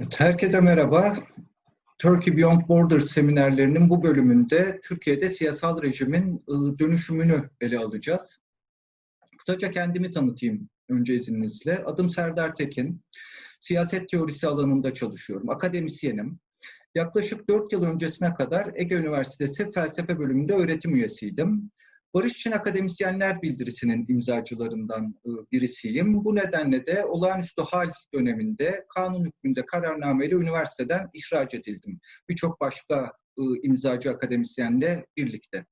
Evet, herkese merhaba. Turkey Beyond Borders seminerlerinin bu bölümünde Türkiye'de siyasal rejimin ıı, dönüşümünü ele alacağız. Kısaca kendimi tanıtayım önce izninizle. Adım Serdar Tekin. Siyaset teorisi alanında çalışıyorum. Akademisyenim. Yaklaşık 4 yıl öncesine kadar Ege Üniversitesi Felsefe bölümünde öğretim üyesiydim. Barış için Akademisyenler Bildirisi'nin imzacılarından ıı, birisiyim. Bu nedenle de olağanüstü hal döneminde kanun hükmünde kararnameyle üniversiteden ihraç edildim. Birçok başka ıı, imzacı akademisyenle birlikte.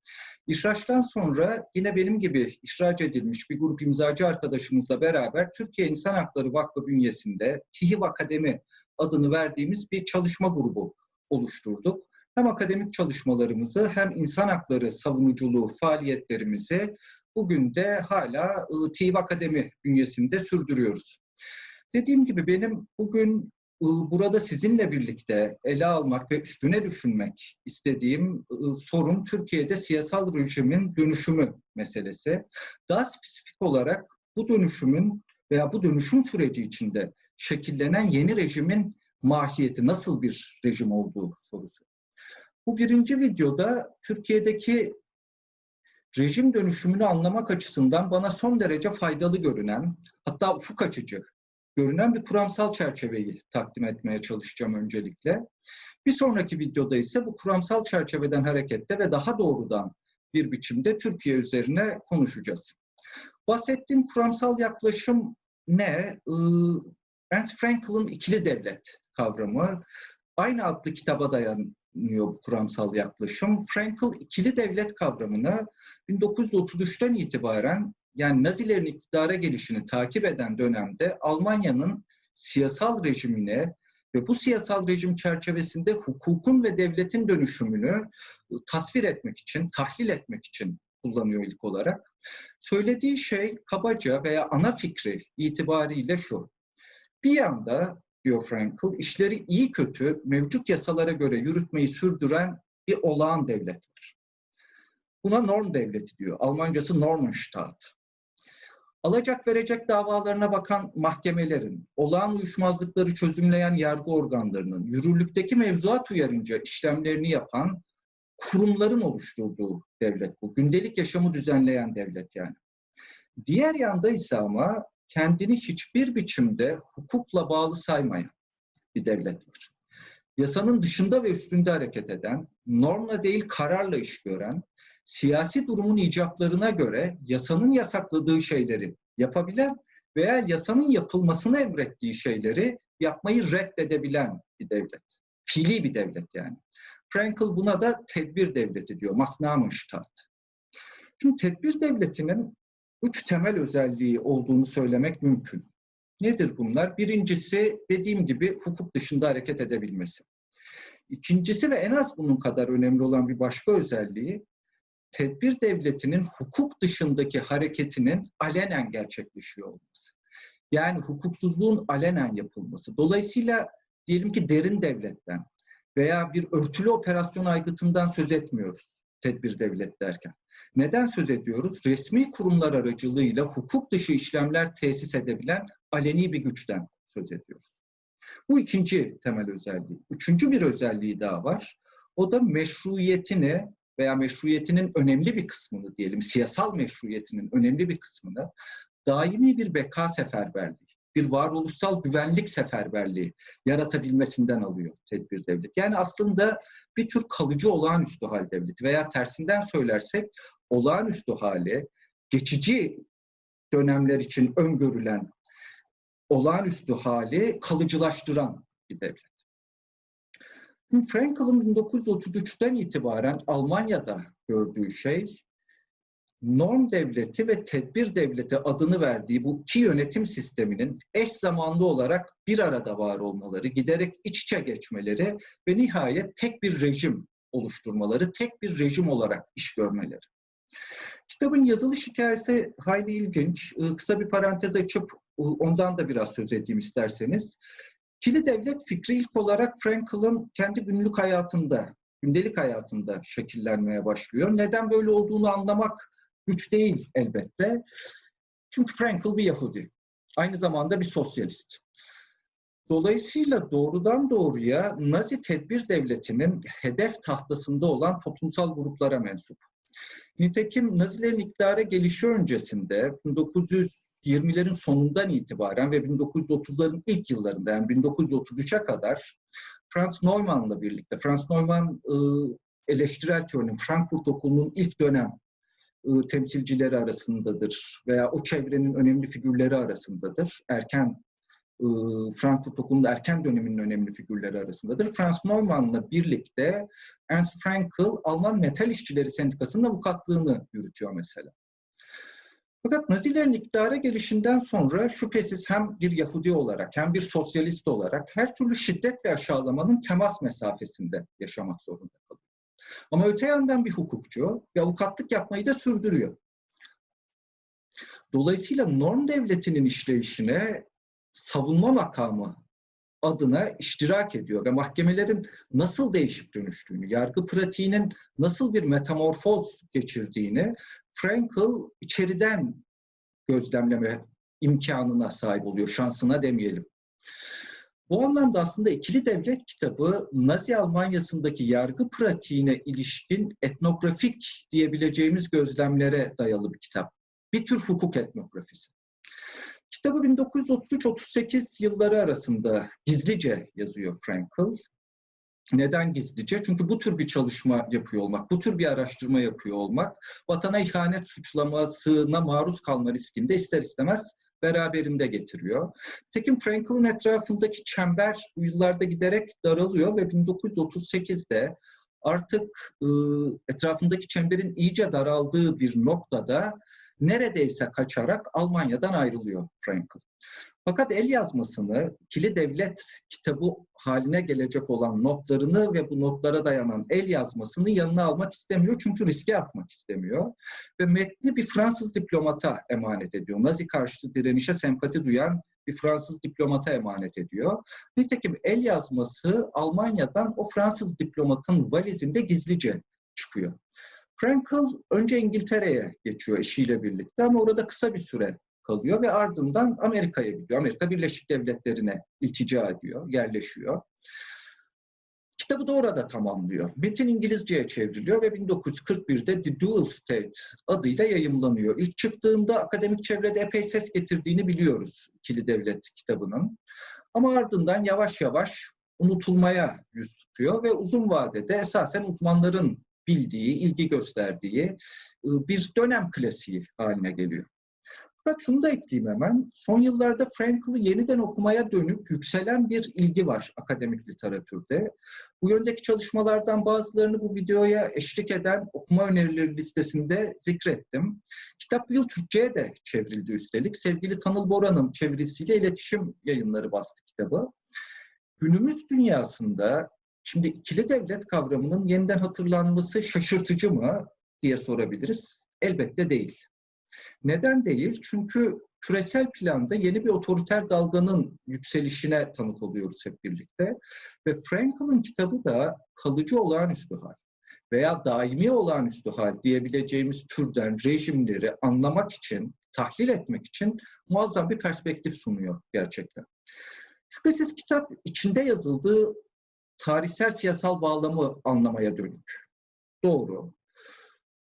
İhraçtan sonra yine benim gibi ihraç edilmiş bir grup imzacı arkadaşımızla beraber Türkiye İnsan Hakları Vakfı bünyesinde TİHİV Akademi adını verdiğimiz bir çalışma grubu oluşturduk hem akademik çalışmalarımızı hem insan hakları savunuculuğu faaliyetlerimizi bugün de hala ıı, TİV Akademi bünyesinde sürdürüyoruz. Dediğim gibi benim bugün ıı, burada sizinle birlikte ele almak ve üstüne düşünmek istediğim ıı, sorun Türkiye'de siyasal rejimin dönüşümü meselesi. Daha spesifik olarak bu dönüşümün veya bu dönüşüm süreci içinde şekillenen yeni rejimin mahiyeti nasıl bir rejim olduğu sorusu. Bu birinci videoda Türkiye'deki rejim dönüşümünü anlamak açısından bana son derece faydalı görünen, hatta ufuk açıcı görünen bir kuramsal çerçeveyi takdim etmeye çalışacağım öncelikle. Bir sonraki videoda ise bu kuramsal çerçeveden hareketle ve daha doğrudan bir biçimde Türkiye üzerine konuşacağız. Bahsettiğim kuramsal yaklaşım ne? Ernst Frankel'ın ikili devlet kavramı aynı adlı kitaba dayan, bu kuramsal yaklaşım. Frankl ikili devlet kavramını 1933'ten itibaren yani Nazilerin iktidara gelişini takip eden dönemde Almanya'nın siyasal rejimine ve bu siyasal rejim çerçevesinde hukukun ve devletin dönüşümünü tasvir etmek için, tahlil etmek için kullanıyor ilk olarak. Söylediği şey kabaca veya ana fikri itibariyle şu. Bir yanda diyor Frankl, işleri iyi kötü mevcut yasalara göre yürütmeyi sürdüren bir olağan devlet var. Buna norm devleti diyor. Almancası Normenstaat. Alacak verecek davalarına bakan mahkemelerin, olağan uyuşmazlıkları çözümleyen yargı organlarının, yürürlükteki mevzuat uyarınca işlemlerini yapan kurumların oluşturduğu devlet bu. Gündelik yaşamı düzenleyen devlet yani. Diğer yanda ise ama kendini hiçbir biçimde hukukla bağlı saymayan bir devlet var. Yasanın dışında ve üstünde hareket eden, normla değil kararla iş gören, siyasi durumun icaplarına göre yasanın yasakladığı şeyleri yapabilen veya yasanın yapılmasını emrettiği şeyleri yapmayı reddedebilen bir devlet. Fiili bir devlet yani. Frankl buna da tedbir devleti diyor. Maßnahmenstaat. Şimdi tedbir devletinin üç temel özelliği olduğunu söylemek mümkün. Nedir bunlar? Birincisi dediğim gibi hukuk dışında hareket edebilmesi. İkincisi ve en az bunun kadar önemli olan bir başka özelliği tedbir devletinin hukuk dışındaki hareketinin alenen gerçekleşiyor olması. Yani hukuksuzluğun alenen yapılması. Dolayısıyla diyelim ki derin devletten veya bir örtülü operasyon aygıtından söz etmiyoruz tedbir devlet derken. Neden söz ediyoruz? Resmi kurumlar aracılığıyla hukuk dışı işlemler tesis edebilen aleni bir güçten söz ediyoruz. Bu ikinci temel özelliği. Üçüncü bir özelliği daha var. O da meşruiyetini veya meşruiyetinin önemli bir kısmını diyelim, siyasal meşruiyetinin önemli bir kısmını daimi bir beka seferberliği, bir varoluşsal güvenlik seferberliği yaratabilmesinden alıyor tedbir devlet. Yani aslında bir tür kalıcı olağanüstü hal devleti veya tersinden söylersek olağanüstü hali geçici dönemler için öngörülen olağanüstü hali kalıcılaştıran bir devlet. Franklin 1933'ten itibaren Almanya'da gördüğü şey norm devleti ve tedbir devleti adını verdiği bu iki yönetim sisteminin eş zamanlı olarak bir arada var olmaları, giderek iç içe geçmeleri ve nihayet tek bir rejim oluşturmaları, tek bir rejim olarak iş görmeleri. Kitabın yazılış hikayesi hayli ilginç. Kısa bir parantez açıp ondan da biraz söz edeyim isterseniz. Kili devlet fikri ilk olarak Frankl'ın kendi günlük hayatında, gündelik hayatında şekillenmeye başlıyor. Neden böyle olduğunu anlamak güç değil elbette. Çünkü Frankl bir Yahudi. Aynı zamanda bir sosyalist. Dolayısıyla doğrudan doğruya Nazi tedbir devletinin hedef tahtasında olan toplumsal gruplara mensup. Nitekim Nazilerin iktidara gelişi öncesinde 1920'lerin sonundan itibaren ve 1930'ların ilk yıllarında yani 1933'e kadar Franz Neumann'la birlikte, Franz Neumann ıı, eleştirel teorinin Frankfurt Okulu'nun ilk dönem ıı, temsilcileri arasındadır veya o çevrenin önemli figürleri arasındadır. Erken ıı, Frankfurt Okulu'nda erken döneminin önemli figürleri arasındadır. Franz Neumann'la birlikte Ernst Frankl Alman Metal İşçileri Sendikası'nın avukatlığını yürütüyor mesela. Fakat Nazilerin iktidara gelişinden sonra şüphesiz hem bir Yahudi olarak hem bir sosyalist olarak her türlü şiddet ve aşağılamanın temas mesafesinde yaşamak zorunda. Ama öte yandan bir hukukçu ve avukatlık yapmayı da sürdürüyor. Dolayısıyla norm devletinin işleyişine savunma makamı adına iştirak ediyor ve mahkemelerin nasıl değişip dönüştüğünü, yargı pratiğinin nasıl bir metamorfoz geçirdiğini Frankl içeriden gözlemleme imkanına sahip oluyor, şansına demeyelim. Bu anlamda aslında İkili Devlet kitabı Nazi Almanya'sındaki yargı pratiğine ilişkin etnografik diyebileceğimiz gözlemlere dayalı bir kitap. Bir tür hukuk etnografisi. Kitabı 1933-38 yılları arasında gizlice yazıyor Frankl. Neden gizlice? Çünkü bu tür bir çalışma yapıyor olmak, bu tür bir araştırma yapıyor olmak, vatana ihanet suçlamasına maruz kalma riskinde ister istemez beraberinde getiriyor. Tekin Frankl'ın etrafındaki çember bu yıllarda giderek daralıyor ve 1938'de artık ıı, etrafındaki çemberin iyice daraldığı bir noktada neredeyse kaçarak Almanya'dan ayrılıyor Frankl. Fakat el yazmasını, ikili devlet kitabı haline gelecek olan notlarını ve bu notlara dayanan el yazmasını yanına almak istemiyor. Çünkü riske atmak istemiyor. Ve metni bir Fransız diplomata emanet ediyor. Nazi karşıtı direnişe sempati duyan bir Fransız diplomata emanet ediyor. Nitekim el yazması Almanya'dan o Fransız diplomatın valizinde gizlice çıkıyor. Frankl önce İngiltere'ye geçiyor eşiyle birlikte ama orada kısa bir süre kalıyor ve ardından Amerika'ya gidiyor. Amerika Birleşik Devletleri'ne iltica ediyor, yerleşiyor. Kitabı da orada tamamlıyor. Metin İngilizceye çevriliyor ve 1941'de The Dual State adıyla yayımlanıyor. İlk çıktığında akademik çevrede epey ses getirdiğini biliyoruz ikili devlet kitabının. Ama ardından yavaş yavaş unutulmaya yüz tutuyor ve uzun vadede esasen uzmanların bildiği, ilgi gösterdiği ıı, bir dönem klasiği haline geliyor. Fakat şunu da ekleyeyim hemen. Son yıllarda Frankl'ı yeniden okumaya dönük yükselen bir ilgi var akademik literatürde. Bu yöndeki çalışmalardan bazılarını bu videoya eşlik eden okuma önerileri listesinde zikrettim. Kitap bu yıl Türkçe'ye de çevrildi üstelik. Sevgili Tanıl Bora'nın çevirisiyle iletişim yayınları bastı kitabı. Günümüz dünyasında Şimdi ikili devlet kavramının yeniden hatırlanması şaşırtıcı mı diye sorabiliriz. Elbette değil. Neden değil? Çünkü küresel planda yeni bir otoriter dalganın yükselişine tanık oluyoruz hep birlikte. Ve Frankl'ın kitabı da kalıcı olağanüstü hal veya daimi olağanüstü hal diyebileceğimiz türden rejimleri anlamak için, tahlil etmek için muazzam bir perspektif sunuyor gerçekten. Şüphesiz kitap içinde yazıldığı tarihsel siyasal bağlamı anlamaya dönük. Doğru.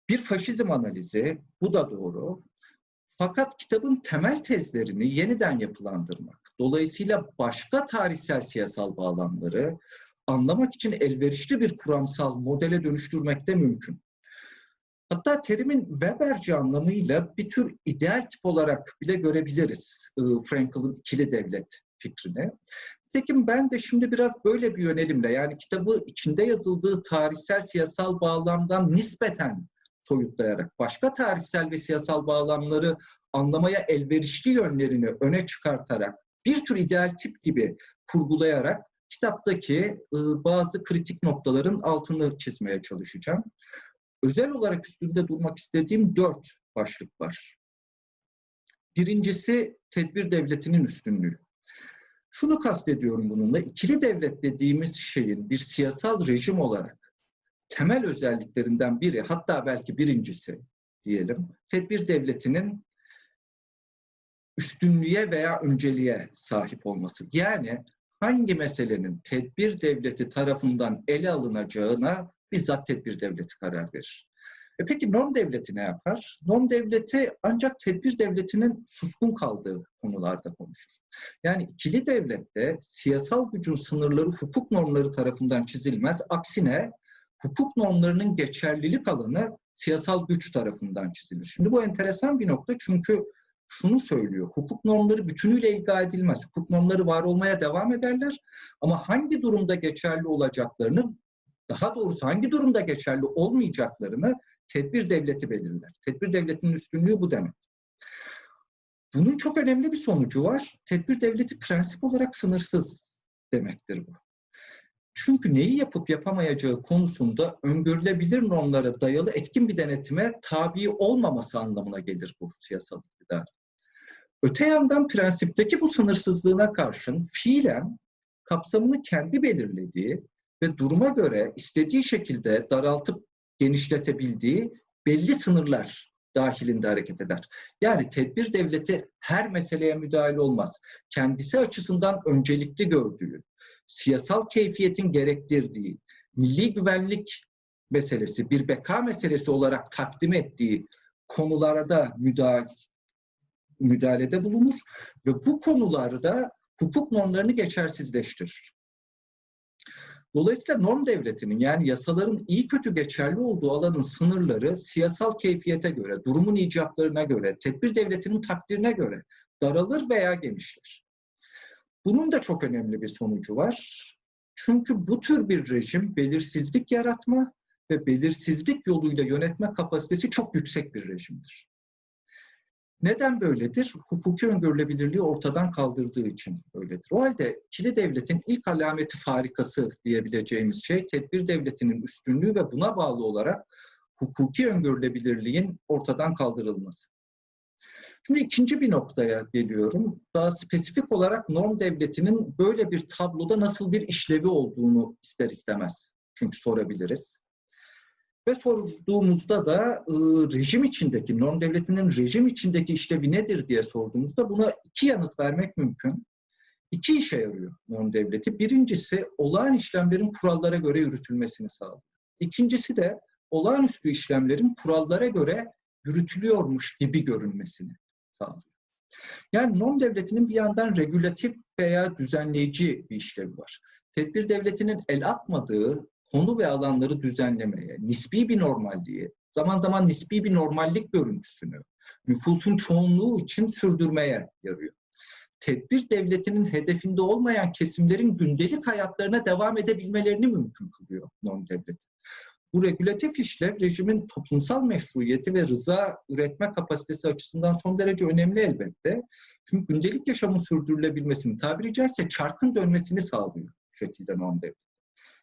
Bir faşizm analizi, bu da doğru. Fakat kitabın temel tezlerini yeniden yapılandırmak, dolayısıyla başka tarihsel siyasal bağlamları anlamak için elverişli bir kuramsal modele dönüştürmek de mümkün. Hatta terimin Weberci anlamıyla bir tür ideal tip olarak bile görebiliriz Frankl'ın ikili devlet fikrini. Nitekim ben de şimdi biraz böyle bir yönelimle yani kitabı içinde yazıldığı tarihsel siyasal bağlamdan nispeten soyutlayarak başka tarihsel ve siyasal bağlamları anlamaya elverişli yönlerini öne çıkartarak bir tür ideal tip gibi kurgulayarak kitaptaki ıı, bazı kritik noktaların altını çizmeye çalışacağım. Özel olarak üstünde durmak istediğim dört başlık var. Birincisi tedbir devletinin üstünlüğü. Şunu kastediyorum bununla, ikili devlet dediğimiz şeyin bir siyasal rejim olarak temel özelliklerinden biri, hatta belki birincisi diyelim, tedbir devletinin üstünlüğe veya önceliğe sahip olması. Yani hangi meselenin tedbir devleti tarafından ele alınacağına bizzat tedbir devleti karar verir. E peki norm devleti ne yapar? Norm devleti ancak tedbir devletinin suskun kaldığı konularda konuşur. Yani ikili devlette siyasal gücün sınırları hukuk normları tarafından çizilmez. Aksine hukuk normlarının geçerlilik alanı siyasal güç tarafından çizilir. Şimdi bu enteresan bir nokta çünkü şunu söylüyor. Hukuk normları bütünüyle ilga edilmez. Hukuk normları var olmaya devam ederler ama hangi durumda geçerli olacaklarını daha doğrusu hangi durumda geçerli olmayacaklarını tedbir devleti belirler. Tedbir devletinin üstünlüğü bu demek. Bunun çok önemli bir sonucu var. Tedbir devleti prensip olarak sınırsız demektir bu. Çünkü neyi yapıp yapamayacağı konusunda öngörülebilir normlara dayalı etkin bir denetime tabi olmaması anlamına gelir bu siyasal iktidar. Öte yandan prensipteki bu sınırsızlığına karşın fiilen kapsamını kendi belirlediği ve duruma göre istediği şekilde daraltıp genişletebildiği belli sınırlar dahilinde hareket eder. Yani tedbir devleti her meseleye müdahale olmaz. Kendisi açısından öncelikli gördüğü, siyasal keyfiyetin gerektirdiği, milli güvenlik meselesi, bir beka meselesi olarak takdim ettiği konularda müdahale, müdahalede bulunur ve bu konularda hukuk normlarını geçersizleştirir. Dolayısıyla norm devletinin yani yasaların iyi kötü geçerli olduğu alanın sınırları siyasal keyfiyete göre, durumun icaplarına göre, tedbir devletinin takdirine göre daralır veya genişler. Bunun da çok önemli bir sonucu var. Çünkü bu tür bir rejim belirsizlik yaratma ve belirsizlik yoluyla yönetme kapasitesi çok yüksek bir rejimdir. Neden böyledir? Hukuki öngörülebilirliği ortadan kaldırdığı için böyledir. O halde ikili devletin ilk alameti farikası diyebileceğimiz şey tedbir devletinin üstünlüğü ve buna bağlı olarak hukuki öngörülebilirliğin ortadan kaldırılması. Şimdi ikinci bir noktaya geliyorum. Daha spesifik olarak norm devletinin böyle bir tabloda nasıl bir işlevi olduğunu ister istemez. Çünkü sorabiliriz. Ve sorduğumuzda da e, rejim içindeki, norm devletinin rejim içindeki işlevi nedir diye sorduğumuzda buna iki yanıt vermek mümkün. İki işe yarıyor norm devleti. Birincisi olağan işlemlerin kurallara göre yürütülmesini sağlıyor. İkincisi de olağanüstü işlemlerin kurallara göre yürütülüyormuş gibi görünmesini sağlıyor. Yani norm devletinin bir yandan regülatif veya düzenleyici bir işlevi var. Tedbir devletinin el atmadığı konu ve alanları düzenlemeye, nispi bir normalliği, zaman zaman nispi bir normallik görüntüsünü nüfusun çoğunluğu için sürdürmeye yarıyor. Tedbir devletinin hedefinde olmayan kesimlerin gündelik hayatlarına devam edebilmelerini mümkün kılıyor norm devleti. Bu regülatif işlev rejimin toplumsal meşruiyeti ve rıza üretme kapasitesi açısından son derece önemli elbette. Çünkü gündelik yaşamın sürdürülebilmesini tabiri caizse çarkın dönmesini sağlıyor bu şekilde norm.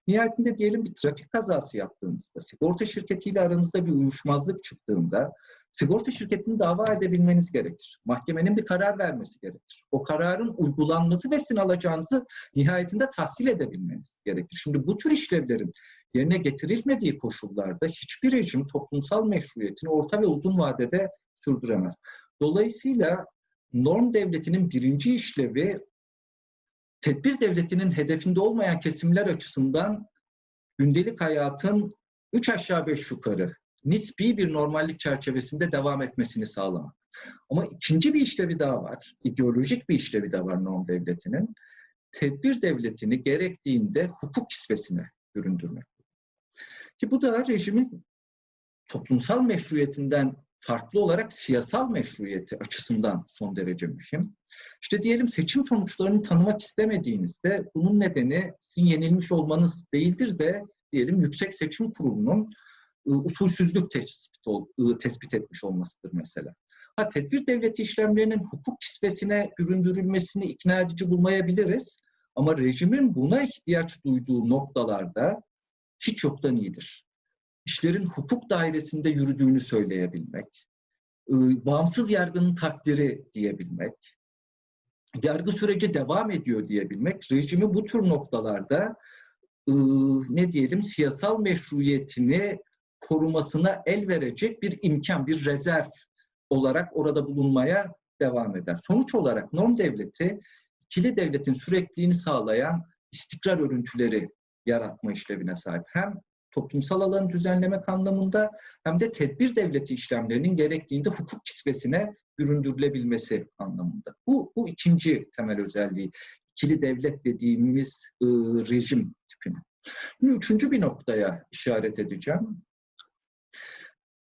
Nihayetinde diyelim bir trafik kazası yaptığınızda, sigorta şirketiyle aranızda bir uyuşmazlık çıktığında sigorta şirketini dava edebilmeniz gerekir. Mahkemenin bir karar vermesi gerekir. O kararın uygulanması ve sizin alacağınızı nihayetinde tahsil edebilmeniz gerekir. Şimdi bu tür işlevlerin yerine getirilmediği koşullarda hiçbir rejim toplumsal meşruiyetini orta ve uzun vadede sürdüremez. Dolayısıyla norm devletinin birinci işlevi tedbir devletinin hedefinde olmayan kesimler açısından gündelik hayatın üç aşağı beş yukarı nispi bir normallik çerçevesinde devam etmesini sağlamak. Ama ikinci bir işlevi daha var. ideolojik bir işlevi de var norm devletinin. Tedbir devletini gerektiğinde hukuk kisvesine büründürmek. Ki bu da rejimin toplumsal meşruiyetinden farklı olarak siyasal meşruiyeti açısından son derece mühim. İşte diyelim seçim sonuçlarını tanımak istemediğinizde bunun nedeni sizin yenilmiş olmanız değildir de diyelim Yüksek Seçim Kurulu'nun ıı, usulsüzlük tespit, ıı, tespit etmiş olmasıdır mesela. Ha, tedbir devleti işlemlerinin hukuk kisvesine büründürülmesini ikna edici bulmayabiliriz. Ama rejimin buna ihtiyaç duyduğu noktalarda hiç yoktan iyidir. İşlerin hukuk dairesinde yürüdüğünü söyleyebilmek, ıı, bağımsız yargının takdiri diyebilmek, yargı süreci devam ediyor diyebilmek, rejimi bu tür noktalarda ne diyelim siyasal meşruiyetini korumasına el verecek bir imkan, bir rezerv olarak orada bulunmaya devam eder. Sonuç olarak norm devleti ikili devletin sürekliliğini sağlayan istikrar örüntüleri yaratma işlevine sahip. Hem toplumsal alanı düzenlemek anlamında hem de tedbir devleti işlemlerinin gerektiğinde hukuk kisvesine büründürülebilmesi anlamında. Bu, bu ikinci temel özelliği. ikili devlet dediğimiz e, rejim tipini. Şimdi üçüncü bir noktaya işaret edeceğim.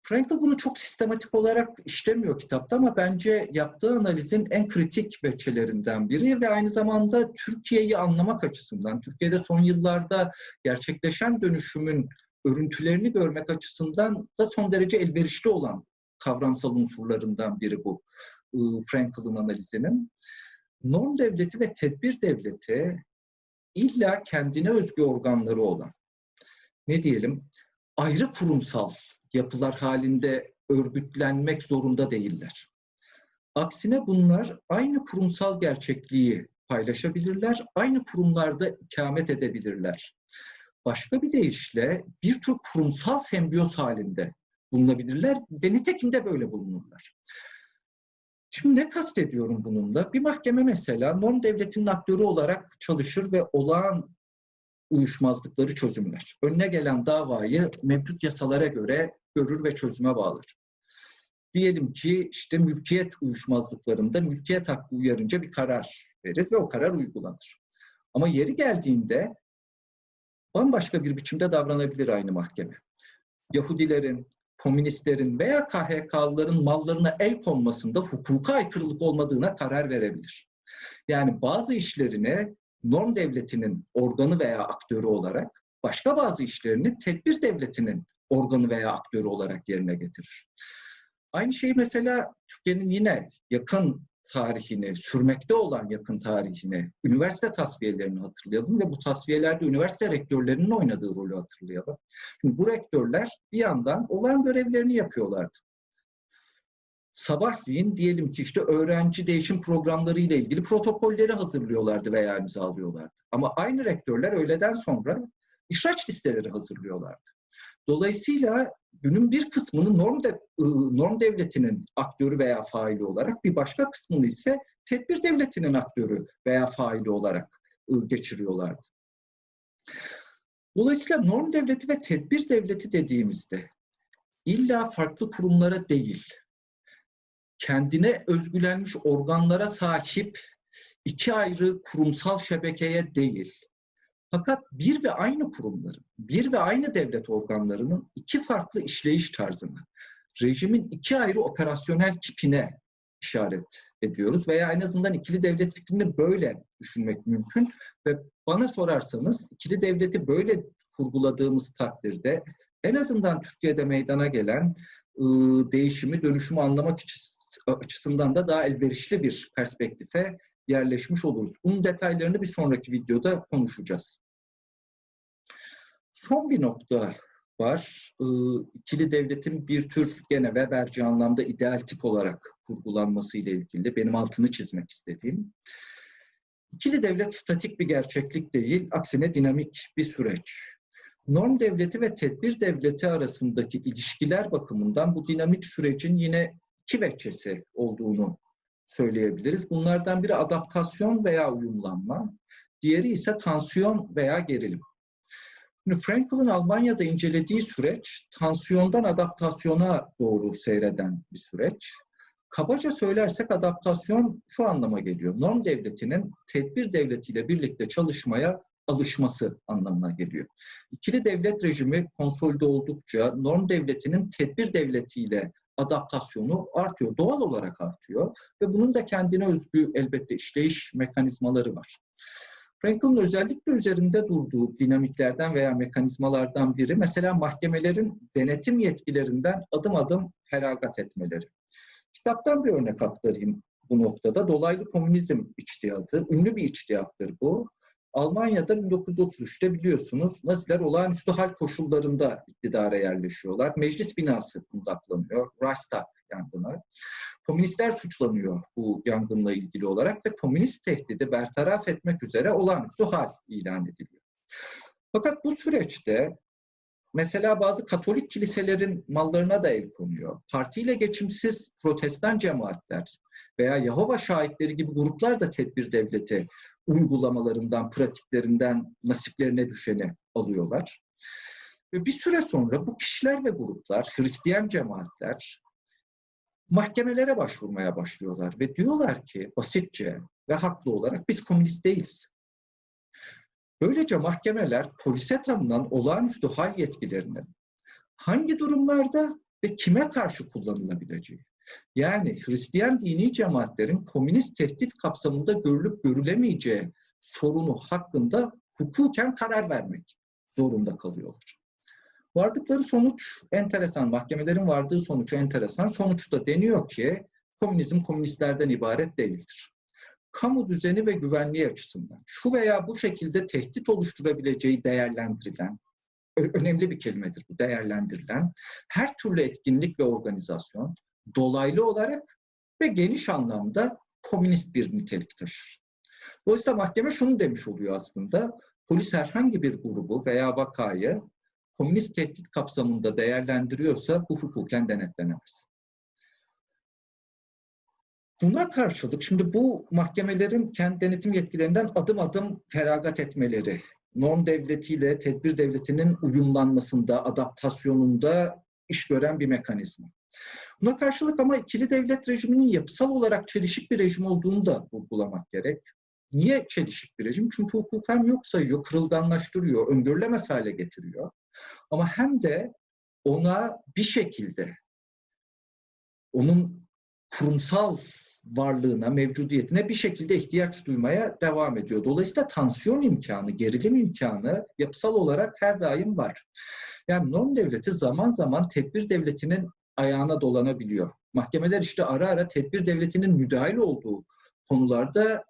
Frankl bunu çok sistematik olarak işlemiyor kitapta ama bence yaptığı analizin en kritik veçelerinden biri ve aynı zamanda Türkiye'yi anlamak açısından, Türkiye'de son yıllarda gerçekleşen dönüşümün örüntülerini görmek açısından da son derece elverişli olan kavramsal unsurlarından biri bu Frankl'ın analizinin. Norm devleti ve tedbir devleti illa kendine özgü organları olan, ne diyelim, ayrı kurumsal yapılar halinde örgütlenmek zorunda değiller. Aksine bunlar aynı kurumsal gerçekliği paylaşabilirler, aynı kurumlarda ikamet edebilirler. Başka bir deyişle bir tür kurumsal sembiyoz halinde bulunabilirler ve nitekim de böyle bulunurlar. Şimdi ne kastediyorum bununla? Bir mahkeme mesela norm devletinin aktörü olarak çalışır ve olağan uyuşmazlıkları çözümler. Önüne gelen davayı mevcut yasalara göre görür ve çözüme bağlar. Diyelim ki işte mülkiyet uyuşmazlıklarında mülkiyet hakkı uyarınca bir karar verir ve o karar uygulanır. Ama yeri geldiğinde bambaşka bir biçimde davranabilir aynı mahkeme. Yahudilerin, komünistlerin veya KHK'lıların mallarına el konmasında hukuka aykırılık olmadığına karar verebilir. Yani bazı işlerini norm devletinin organı veya aktörü olarak, başka bazı işlerini tedbir devletinin organı veya aktörü olarak yerine getirir. Aynı şeyi mesela Türkiye'nin yine yakın tarihini, sürmekte olan yakın tarihini, üniversite tasfiyelerini hatırlayalım ve bu tasfiyelerde üniversite rektörlerinin oynadığı rolü hatırlayalım. Şimdi bu rektörler bir yandan olan görevlerini yapıyorlardı. Sabahleyin diyelim ki işte öğrenci değişim programları ile ilgili protokolleri hazırlıyorlardı veya imzalıyorlardı. Ama aynı rektörler öğleden sonra işraç listeleri hazırlıyorlardı. Dolayısıyla günün bir kısmını norm, de, norm devletinin aktörü veya faili olarak bir başka kısmını ise tedbir devletinin aktörü veya faili olarak geçiriyorlardı. Dolayısıyla norm devleti ve tedbir devleti dediğimizde illa farklı kurumlara değil, kendine özgülenmiş organlara sahip iki ayrı kurumsal şebekeye değil, fakat bir ve aynı kurumların, bir ve aynı devlet organlarının iki farklı işleyiş tarzını, rejimin iki ayrı operasyonel tipine işaret ediyoruz veya en azından ikili devlet fikrini böyle düşünmek mümkün ve bana sorarsanız ikili devleti böyle kurguladığımız takdirde en azından Türkiye'de meydana gelen ıı, değişimi, dönüşümü anlamak açısından da daha elverişli bir perspektife yerleşmiş oluruz. Bunun detaylarını bir sonraki videoda konuşacağız. Son bir nokta var. İkili devletin bir tür gene Weberci anlamda ideal tip olarak kurgulanması ile ilgili benim altını çizmek istediğim. İkili devlet statik bir gerçeklik değil, aksine dinamik bir süreç. Norm devleti ve tedbir devleti arasındaki ilişkiler bakımından bu dinamik sürecin yine iki veçesi olduğunu söyleyebiliriz. Bunlardan biri adaptasyon veya uyumlanma, diğeri ise tansiyon veya gerilim. Şimdi Frankl'ın Almanya'da incelediği süreç tansiyondan adaptasyona doğru seyreden bir süreç. Kabaca söylersek adaptasyon şu anlama geliyor. Norm devletinin tedbir devletiyle birlikte çalışmaya alışması anlamına geliyor. İkili devlet rejimi konsolide oldukça norm devletinin tedbir devletiyle adaptasyonu artıyor. Doğal olarak artıyor ve bunun da kendine özgü elbette işleyiş mekanizmaları var. Frankl'ın özellikle üzerinde durduğu dinamiklerden veya mekanizmalardan biri mesela mahkemelerin denetim yetkilerinden adım adım feragat etmeleri. Kitaptan bir örnek aktarayım bu noktada. Dolaylı komünizm içtihadı, ünlü bir içtihattır bu. Almanya'da 1933'te biliyorsunuz Naziler olağanüstü hal koşullarında iktidara yerleşiyorlar. Meclis binası kundaklanıyor, Reichstag yangını. Komünistler suçlanıyor bu yangınla ilgili olarak ve komünist tehdidi bertaraf etmek üzere olağanüstü hal ilan ediliyor. Fakat bu süreçte mesela bazı Katolik kiliselerin mallarına da el konuyor. Partiyle geçimsiz protestan cemaatler veya Yahova şahitleri gibi gruplar da tedbir devleti uygulamalarından, pratiklerinden nasiplerine düşeni alıyorlar. Ve bir süre sonra bu kişiler ve gruplar, Hristiyan cemaatler mahkemelere başvurmaya başlıyorlar ve diyorlar ki basitçe ve haklı olarak biz komünist değiliz. Böylece mahkemeler polise tanınan olağanüstü hal yetkilerinin hangi durumlarda ve kime karşı kullanılabileceği, yani Hristiyan dini cemaatlerin komünist tehdit kapsamında görülüp görülemeyeceği sorunu hakkında hukuken karar vermek zorunda kalıyorlar. Vardıkları sonuç enteresan, mahkemelerin vardığı sonuç enteresan. Sonuçta deniyor ki komünizm komünistlerden ibaret değildir. Kamu düzeni ve güvenliği açısından şu veya bu şekilde tehdit oluşturabileceği değerlendirilen, önemli bir kelimedir bu değerlendirilen, her türlü etkinlik ve organizasyon dolaylı olarak ve geniş anlamda komünist bir nitelik taşır. Dolayısıyla mahkeme şunu demiş oluyor aslında, polis herhangi bir grubu veya vakayı komünist tehdit kapsamında değerlendiriyorsa bu hukuken denetlenemez. Buna karşılık şimdi bu mahkemelerin kendi denetim yetkilerinden adım adım feragat etmeleri, norm devletiyle tedbir devletinin uyumlanmasında, adaptasyonunda iş gören bir mekanizma. Buna karşılık ama ikili devlet rejiminin yapısal olarak çelişik bir rejim olduğunu da vurgulamak gerek. Niye çelişik bir rejim? Çünkü hukuken yok sayıyor, kırılganlaştırıyor, öngörülemez hale getiriyor. Ama hem de ona bir şekilde onun kurumsal varlığına, mevcudiyetine bir şekilde ihtiyaç duymaya devam ediyor. Dolayısıyla tansiyon imkanı, gerilim imkanı yapısal olarak her daim var. Yani norm devleti zaman zaman tedbir devletinin ayağına dolanabiliyor. Mahkemeler işte ara ara tedbir devletinin müdahil olduğu konularda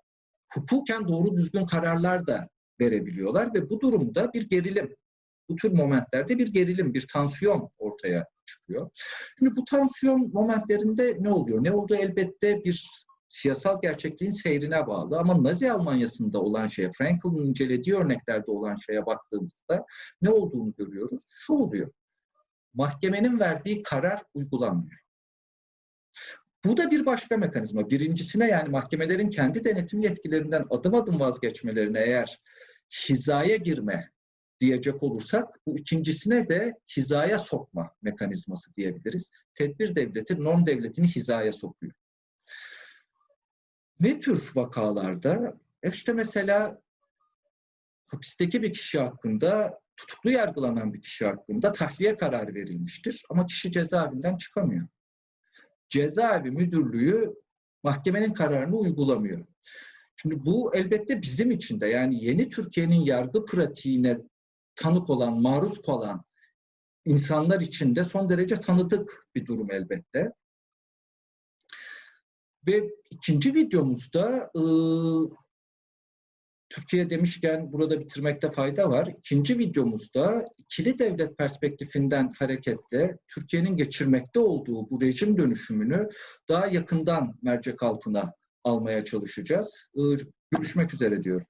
hukuken doğru düzgün kararlar da verebiliyorlar ve bu durumda bir gerilim, bu tür momentlerde bir gerilim, bir tansiyon ortaya çıkıyor. Şimdi bu tansiyon momentlerinde ne oluyor? Ne olduğu elbette bir siyasal gerçekliğin seyrine bağlı ama Nazi Almanyası'nda olan şeye, Frankel'in incelediği örneklerde olan şeye baktığımızda ne olduğunu görüyoruz? Şu oluyor. Mahkemenin verdiği karar uygulanmıyor. Bu da bir başka mekanizma. Birincisine yani mahkemelerin kendi denetim yetkilerinden adım adım vazgeçmelerine eğer hizaya girme diyecek olursak bu ikincisine de hizaya sokma mekanizması diyebiliriz. Tedbir devleti norm devletini hizaya sokuyor. Ne tür vakalarda? E işte mesela hapisteki bir kişi hakkında, tutuklu yargılanan bir kişi hakkında tahliye kararı verilmiştir ama kişi cezaevinden çıkamıyor. Cezaevi müdürlüğü mahkemenin kararını uygulamıyor. Şimdi bu elbette bizim için de yani yeni Türkiye'nin yargı pratiğine tanık olan, maruz kalan insanlar için de son derece tanıdık bir durum elbette. Ve ikinci videomuzda e, Türkiye demişken burada bitirmekte fayda var. İkinci videomuzda ikili devlet perspektifinden hareketle Türkiye'nin geçirmekte olduğu bu rejim dönüşümünü daha yakından mercek altına almaya çalışacağız. Görüşmek üzere diyorum.